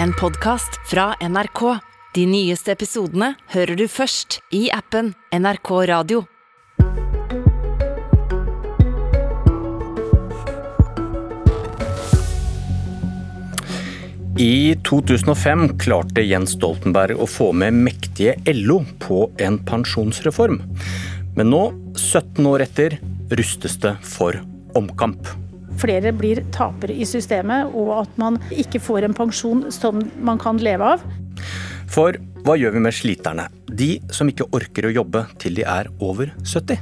en podkast fra NRK. De nyeste episodene hører du først i appen NRK Radio. I 2005 klarte Jens Stoltenberg å få med mektige LO på en pensjonsreform. Men nå, 17 år etter, rustes det for omkamp. Flere blir tapere i systemet, og at man ikke får en pensjon som man kan leve av. For hva gjør vi med sliterne? De som ikke orker å jobbe til de er over 70?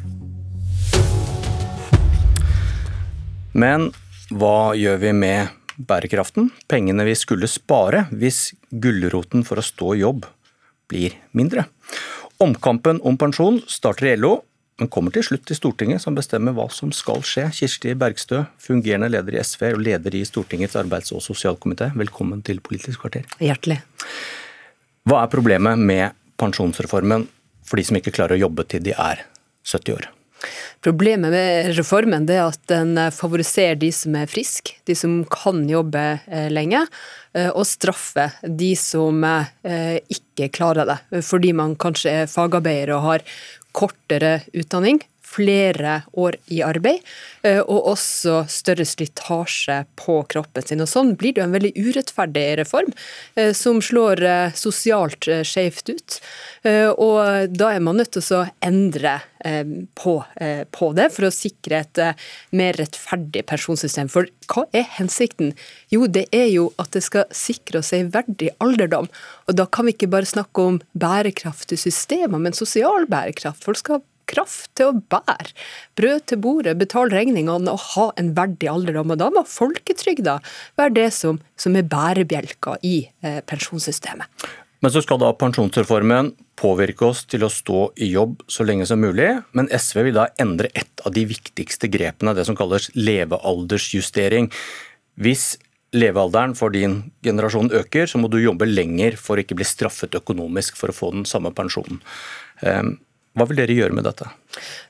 Men hva gjør vi med bærekraften, pengene vi skulle spare hvis gulroten for å stå i jobb blir mindre. Omkampen om pensjon starter i LO, men kommer til slutt til Stortinget, som bestemmer hva som skal skje. Kirsti Bergstø, fungerende leder i SV og leder i Stortingets arbeids- og sosialkomité, velkommen til Politisk kvarter. Hjertelig. Hva er problemet med pensjonsreformen for de som ikke klarer å jobbe til de er 70 år? Problemet med reformen er at den favoriserer de som er friske, de som kan jobbe eh, lenge, eh, og straffer de som eh, ikke klarer det, fordi man kanskje er fagarbeider og har kortere utdanning flere år i arbeid, eh, og også større slitasje på kroppen sin. Og Sånn blir det jo en veldig urettferdig reform, eh, som slår eh, sosialt skjevt ut. Og Da er man nødt til å endre på, på det for å sikre et mer rettferdig pensjonssystem. For hva er hensikten? Jo, det er jo at det skal sikre oss en verdig alderdom. Og Da kan vi ikke bare snakke om bærekraftige systemer, men sosial bærekraft. Folk skal kraft til å bære brød til bordet, betale regningene og ha en verdig alderdom. Og da må folketrygda være det som, som er bærebjelka i eh, pensjonssystemet. Men så skal da pensjonsreformen påvirke oss til å stå i jobb så lenge som mulig. Men SV vil da endre et av de viktigste grepene, det som kalles levealdersjustering. Hvis levealderen for din generasjon øker, så må du jobbe lenger for å ikke bli straffet økonomisk for å få den samme pensjonen. Hva vil dere gjøre med dette?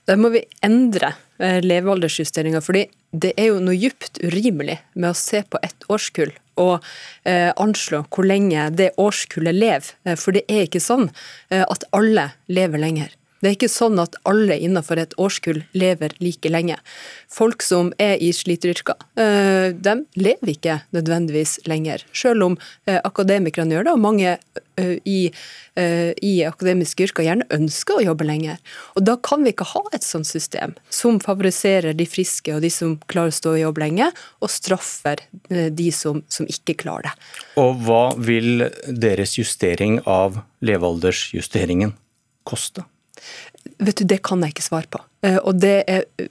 Da må vi endre eh, levealdersjusteringa. fordi det er jo noe djupt urimelig med å se på ett årskull og eh, anslå hvor lenge det årskullet lever. Eh, for det er ikke sånn at alle lever lenger. Det er ikke sånn at alle innenfor et årskull lever like lenge. Folk som er i sliteryrker, eh, de lever ikke nødvendigvis lenger. Selv om eh, akademikerne gjør det, og mange eh, i, i akademiske yrker gjerne ønsker å jobbe lenger. Og Da kan vi ikke ha et sånt system som favoriserer de friske og de som klarer å stå i jobb lenge, og straffer de som, som ikke klarer det. Og hva vil deres justering av levealdersjusteringen koste? Vet du, Det kan jeg ikke svare på. Eh, og det er, eh,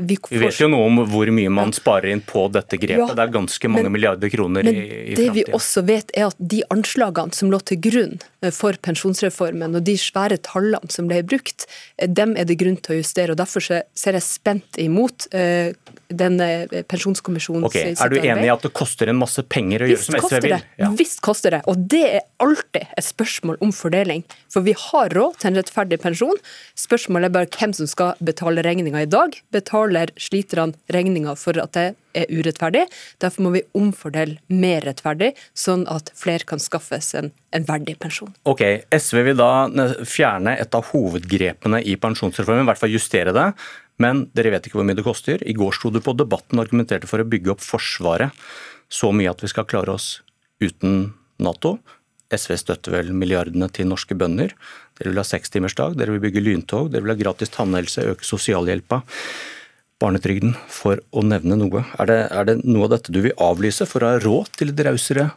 vi, vi, vet jo noe om hvor mye man sparer inn på dette grepet. Ja, det er ganske mange men, milliarder kroner men i, i Det vi også vet er at de anslagene som lå til grunn eh, for pensjonsreformen, og de svære tallene som ble brukt, dem er det grunn til å justere. og Derfor ser jeg spent imot denne pensjonskommisjonens okay. Er du enig i at det koster en masse penger å gjøre som SV vil? Ja. Visst koster det. Og det er alltid et spørsmål om fordeling. For vi har råd til en rettferdig pensjon. Spørsmålet er bare hvem som skal betale betaler regninga i dag, betaler sliterne regninga for at det er urettferdig. Derfor må vi omfordele mer rettferdig, sånn at flere kan skaffes en, en verdig pensjon. Ok, SV vil da fjerne et av hovedgrepene i pensjonsreformen, i hvert fall justere det. Men dere vet ikke hvor mye det koster. I går sto du på Debatten og argumenterte for å bygge opp Forsvaret så mye at vi skal klare oss uten Nato. SV støtter vel milliardene til norske bønder. Dere vil ha sekstimersdag, dere vil bygge lyntog, dere vil ha gratis tannhelse, øke sosialhjelpa, barnetrygden, for å nevne noe. Er det, er det noe av dette du vil avlyse for å ha råd til et rausere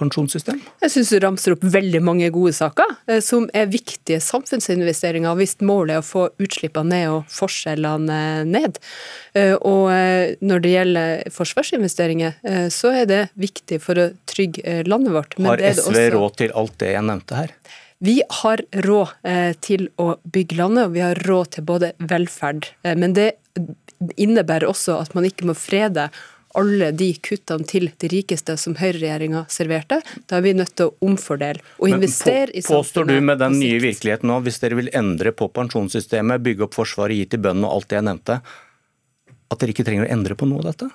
pensjonssystem? Jeg syns du ramser opp veldig mange gode saker eh, som er viktige samfunnsinvesteringer hvis målet er å få utslippene ned og forskjellene ned. Eh, og eh, når det gjelder forsvarsinvesteringer, så er det viktig for å trygge landet vårt. Men har SV også... råd til alt det jeg nevnte her? Vi har råd til å bygge landet, og vi har råd til både velferd. Men det innebærer også at man ikke må frede alle de kuttene til de rikeste som høyreregjeringa serverte. Da er vi nødt til å omfordele og investere på, i samfunnet. Påstår du med den nye virkeligheten nå, hvis dere vil endre på pensjonssystemet, bygge opp Forsvaret, gi til bøndene og alt det jeg nevnte, at dere ikke trenger å endre på noe av dette?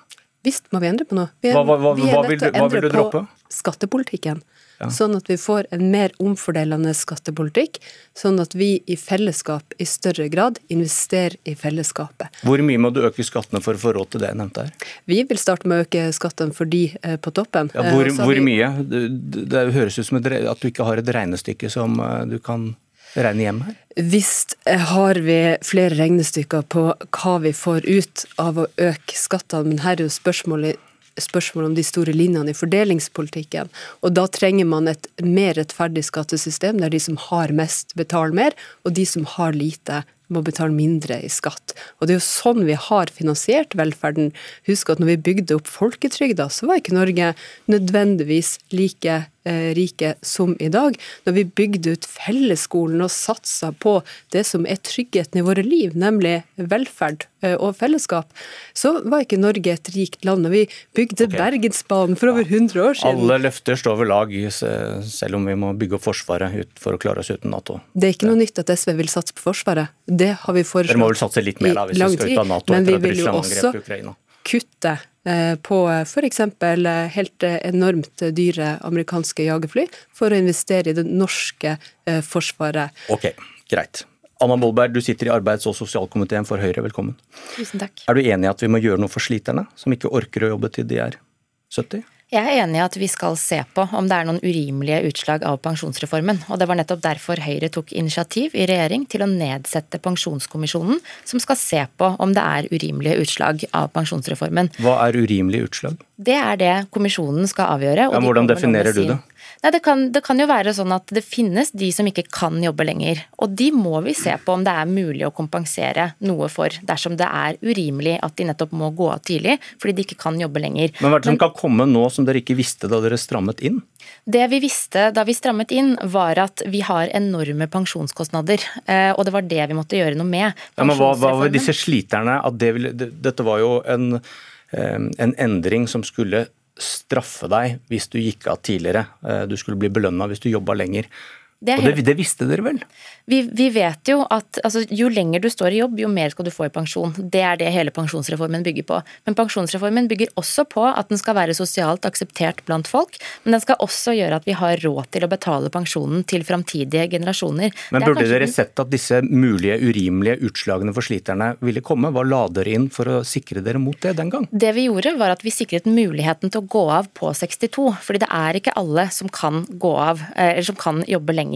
Visst må vi endre på noe. Vi er, hva, hva, hva, vil, hva vil du droppe? skattepolitikken. Ja. Sånn at vi får en mer omfordelende skattepolitikk, sånn at vi i fellesskap i større grad investerer i fellesskapet. Hvor mye må du øke skattene for å få råd til det jeg nevnte her? Vi vil starte med å øke skattene for de eh, på toppen. Ja, hvor, hvor vi... mye? Det, det høres ut som at du ikke har et regnestykke som du kan regne hjem her? Visst har vi flere regnestykker på hva vi får ut av å øke skattene, men her er jo spørsmålet spørsmål om de store linjene i fordelingspolitikken. Og da trenger man et mer rettferdig skattesystem, der de som har mest, betaler mer, og de som har lite, må betale mindre i skatt. Og Det er jo sånn vi har finansiert velferden. Husk at når vi bygde opp folketrygda, så var ikke Norge nødvendigvis like eh, rike som i dag. Når vi bygde ut fellesskolen og satsa på det som er tryggheten i våre liv, nemlig velferd eh, og fellesskap, så var ikke Norge et rikt land. Når vi bygde okay. Bergensbanen for over 100 år siden Alle løfter står ved lag, selv om vi må bygge opp Forsvaret for å klare oss uten Nato. Det er ikke noe nytt at SV vil satse på Forsvaret. Det har vi foreslått Dere må vel satse litt mer da, hvis vi skal ut av Nato men vi vil jo også kutte eh, på f.eks. Eh, helt eh, enormt dyre amerikanske jagerfly for å investere i det norske forsvaret. Ok, greit. Anna Molberg, du sitter i arbeids- og sosialkomiteen for Høyre, velkommen. Tusen takk. Er du enig i at vi må gjøre noe for sliterne, som ikke orker å jobbe til de er 70? Jeg er enig i at vi skal se på om det er noen urimelige utslag av pensjonsreformen. Og det var nettopp derfor Høyre tok initiativ i regjering til å nedsette Pensjonskommisjonen, som skal se på om det er urimelige utslag av pensjonsreformen. Hva er urimelige utslag? Det er det kommisjonen skal avgjøre. Ja, hvordan definerer du det? Nei, det kan, det kan, jo være sånn at det finnes de som ikke kan jobbe lenger. Og de må vi se på om det er mulig å kompensere noe for, dersom det er urimelig at de nettopp må gå av tidlig fordi de ikke kan jobbe lenger. Men hva er det som kan komme nå som dere ikke visste da dere strammet inn? Det vi visste da vi strammet inn, var at vi har enorme pensjonskostnader. Eh, og det var det vi måtte gjøre noe med. Ja, men hva, hva var disse sliterne? At det ville, dette var jo en, eh, en endring som skulle straffe deg hvis du gikk av tidligere. Eh, du skulle bli belønna hvis du jobba lenger. Det og det, det, visste dere vel? Vi, vi vet jo at altså, jo lenger du står i jobb, jo mer skal du få i pensjon. Det er det hele pensjonsreformen bygger på. Men pensjonsreformen bygger også på at den skal være sosialt akseptert blant folk. Men den skal også gjøre at vi har råd til å betale pensjonen til framtidige generasjoner. Men burde dere sett at disse mulige urimelige utslagene for sliterne ville komme? Hva la dere inn for å sikre dere mot det den gang? Det vi gjorde, var at vi sikret muligheten til å gå av på 62. Fordi det er ikke alle som kan gå av, eh, eller som kan jobbe lenger.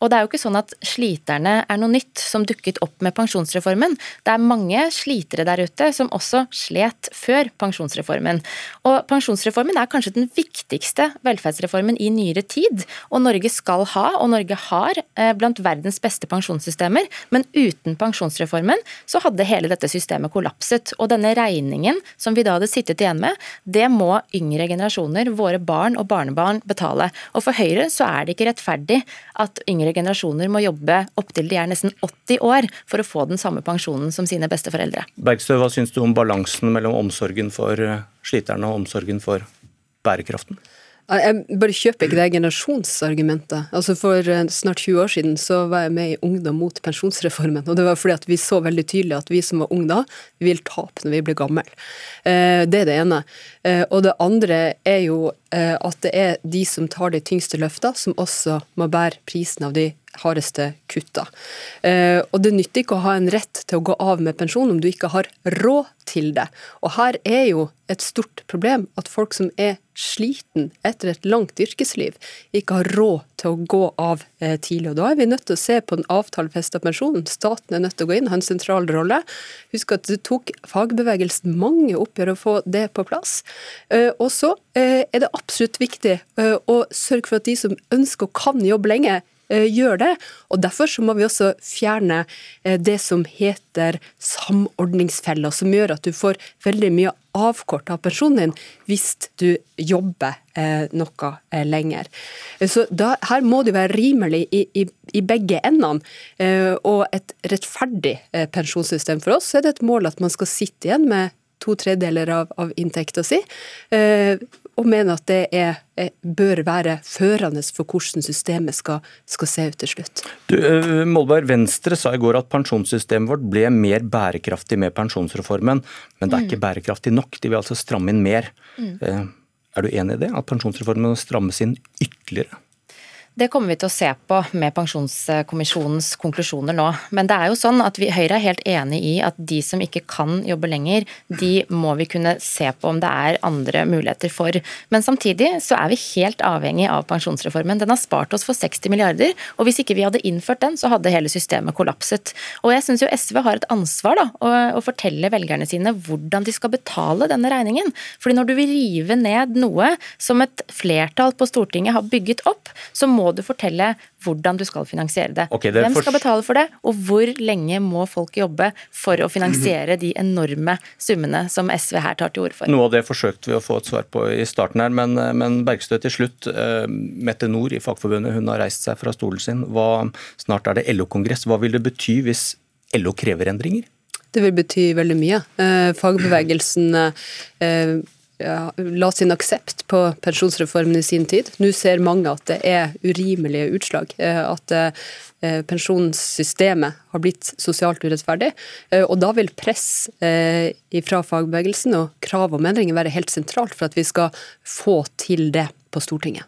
Og det er jo ikke sånn at sliterne er noe nytt som dukket opp med pensjonsreformen. Det er mange slitere der ute som også slet før pensjonsreformen. Og pensjonsreformen er kanskje den viktigste velferdsreformen i nyere tid. Og Norge skal ha, og Norge har, eh, blant verdens beste pensjonssystemer. Men uten pensjonsreformen så hadde hele dette systemet kollapset. Og denne regningen som vi da hadde sittet igjen med, det må yngre generasjoner, våre barn og barnebarn, betale. Og for Høyre så er det ikke rettferdig at yngre generasjoner må jobbe opptil de er nesten 80 år for å få den samme pensjonen som sine besteforeldre. Bergstø, hva syns du om balansen mellom omsorgen for eh, sliterne og omsorgen for bærekraften? Jeg bare kjøper ikke det generasjonsargumentet. Altså For eh, snart 20 år siden så var jeg med i Ungdom mot pensjonsreformen. og Det var fordi at vi så veldig tydelig at vi som var unge da, vi vil tape når vi blir gamle. Eh, det er det ene. Og det andre er jo at det er de som tar de tyngste løfta, som også må bære prisen av de hardeste kutta. Eh, og det nytter ikke å ha en rett til å gå av med pensjon om du ikke har råd til det. Og her er jo et stort problem at folk som er sliten etter et langt yrkesliv, ikke har råd til å gå av eh, tidlig. Og da er vi nødt til å se på den avtalefesta pensjonen. Staten er nødt til å gå inn og ha en sentral rolle. Husk at det tok fagbevegelsen mange oppgjør å få det på plass. Eh, og så er det absolutt viktig å sørge for at de som ønsker og kan jobbe lenge, Eh, gjør det. Og Derfor så må vi også fjerne eh, det som heter samordningsfeller, som gjør at du får veldig mye avkorta av pensjonen din hvis du jobber eh, noe eh, lenger. Så da, Her må det være rimelig i, i, i begge endene. Eh, og et rettferdig eh, pensjonssystem for oss så er det et mål at man skal sitte igjen med to tredeler av, av inntekta si, og mener at det er, bør være førende for hvordan systemet skal, skal se ut til slutt. Du, Målberg, Venstre sa i går at pensjonssystemet vårt ble mer bærekraftig med pensjonsreformen, men det er ikke mm. bærekraftig nok. De vil altså stramme inn mer. Mm. Eh, Er du enig i det, at pensjonsreformen strammes inn ytterligere? Det kommer vi til å se på med Pensjonskommisjonens konklusjoner nå. Men det er jo sånn at vi, Høyre er helt enig i at de som ikke kan jobbe lenger, de må vi kunne se på om det er andre muligheter for. Men samtidig så er vi helt avhengig av pensjonsreformen. Den har spart oss for 60 milliarder, og hvis ikke vi hadde innført den, så hadde hele systemet kollapset. Og jeg syns jo SV har et ansvar da, å, å fortelle velgerne sine hvordan de skal betale denne regningen. Fordi når du vil rive ned noe som et flertall på Stortinget har bygget opp, så må må du fortelle hvordan du skal finansiere det. Okay, det Hvem skal betale for det, og hvor lenge må folk jobbe for å finansiere de enorme summene som SV her tar til orde for? Noe av det forsøkte vi å få et svar på i starten her, men, men Bergstø til slutt. Uh, Mette Nord i Fagforbundet hun har reist seg fra stolen sin. Hva, snart er det LO-kongress. Hva vil det bety hvis LO krever endringer? Det vil bety veldig mye. Uh, fagbevegelsen uh, ja, la sin aksept på pensjonsreformen i sin tid. Nå ser mange at det er urimelige utslag. Eh, at eh, pensjonssystemet har blitt sosialt urettferdig. Eh, og da vil press fra fagbevegelsen og krav om endringer være helt sentralt for at vi skal få til det på Stortinget.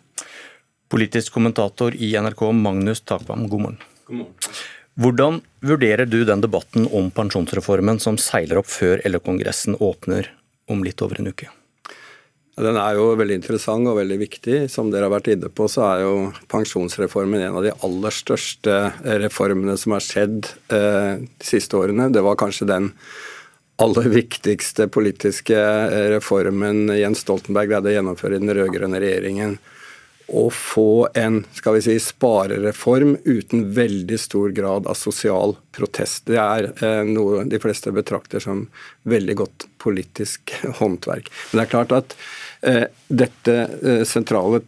Politisk kommentator i NRK, Magnus Takvam, god morgen. God morgen. Hvordan vurderer du den debatten om pensjonsreformen som seiler opp før LO-kongressen åpner om litt over en uke? Den er jo veldig interessant og veldig viktig. Som dere har vært inne på, så er jo pensjonsreformen en av de aller største reformene som har skjedd eh, de siste årene. Det var kanskje den aller viktigste politiske eh, reformen Jens Stoltenberg greide å gjennomføre i den rød-grønne regjeringen. Å få en skal vi si, sparereform uten veldig stor grad av sosial protest. Det er eh, noe de fleste betrakter som veldig godt politisk håndverk. Men det er klart at Eh, dette eh, sentrale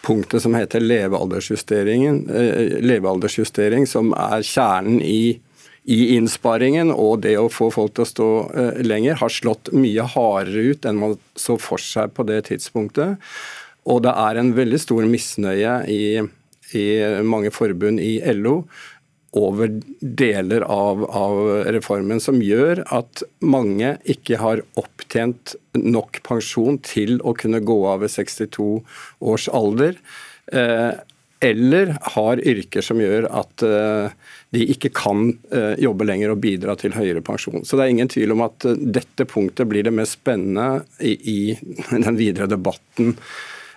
punktet som heter levealdersjusteringen, eh, levealdersjustering, som er kjernen i, i innsparingen og det å få folk til å stå lenger, har slått mye hardere ut enn man så for seg på det tidspunktet. Og det er en veldig stor misnøye i, i mange forbund i LO over deler av, av, reformen som gjør at mange ikke har opptjent nok pensjon til å kunne gå av ved 62 års alder. Eh, eller har yrker som gjør at eh, de ikke kan eh, jobbe lenger og bidra til høyere pensjon. Så det er ingen tvil om at eh, dette punktet blir det mest spennende i, den videre debatten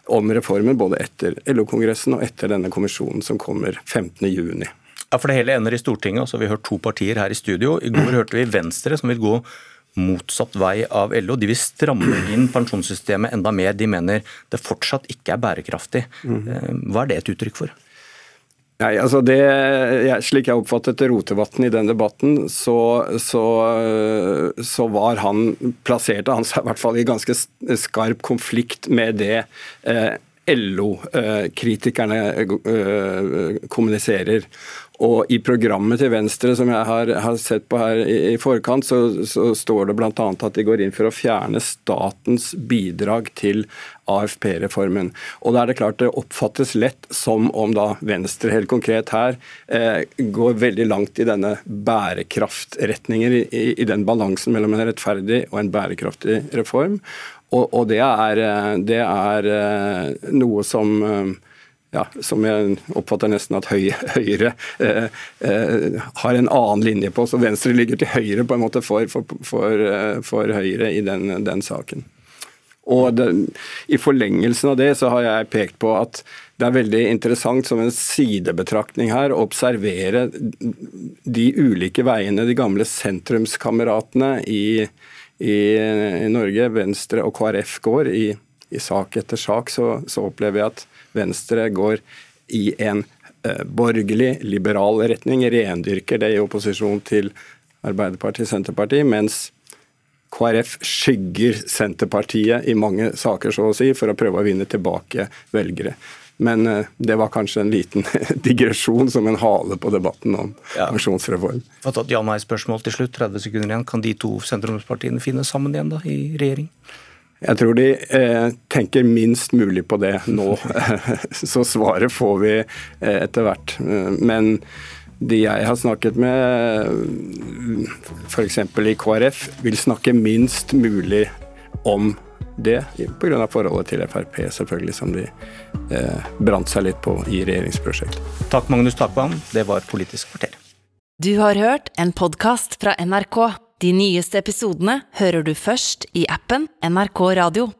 om reformen, både etter LO-kongressen og etter denne kommisjonen som kommer 15.6. Ja, for Det hele ender i Stortinget, altså Vi har hørt to partier her i studio. I går hørte vi Venstre som vil gå motsatt vei av LO. De vil stramme inn pensjonssystemet enda mer. De mener det fortsatt ikke er bærekraftig. Mhm. Hva er det et uttrykk for? Nei, altså det, Slik jeg oppfattet Rotevatn i den debatten, så, så, så, var han plasserte han seg i hvert fall i ganske skarp konflikt med det eh, LO-kritikerne eh, kommuniserer. Og I programmet til Venstre som jeg har, har sett på her i, i forkant, så, så står det bl.a. at de går inn for å fjerne statens bidrag til AFP-reformen. Og da er Det klart det oppfattes lett som om da Venstre helt konkret her eh, går veldig langt i denne bærekraftretninger, i, i den balansen mellom en rettferdig og en bærekraftig reform. Og, og det, er, eh, det, er, eh, noe som eh, ja, som jeg oppfatter nesten at Høyre eh, eh, har en annen linje på. Så Venstre ligger til høyre på en måte for, for, for, for Høyre i den, den saken. Og det, I forlengelsen av det så har jeg pekt på at det er veldig interessant som en sidebetraktning her å observere de ulike veiene de gamle sentrumskameratene i, i, i Norge, Venstre og KrF, går. I, i sak etter sak så, så opplever jeg at Venstre går i en eh, borgerlig, liberal retning, rendyrker det i opposisjon til Arbeiderpartiet, Senterpartiet, mens KrF skygger Senterpartiet i mange saker, så å si, for å prøve å vinne tilbake velgere. Men eh, det var kanskje en liten digresjon som en hale på debatten om ja. pensjonsreform. Ja, nei-spørsmål til slutt, 30 sekunder igjen. Kan de to sentrumspartiene finne sammen igjen da, i regjering? Jeg tror de eh, tenker minst mulig på det nå. Så svaret får vi eh, etter hvert. Men de jeg har snakket med, f.eks. i KrF, vil snakke minst mulig om Det pga. forholdet til Frp, selvfølgelig, som de eh, brant seg litt på i regjeringsprosjektet. Takk, Magnus Takvam. Det var Politisk kvarter. Du har hørt en podkast fra NRK. De nyeste episodene hører du først i appen NRK Radio.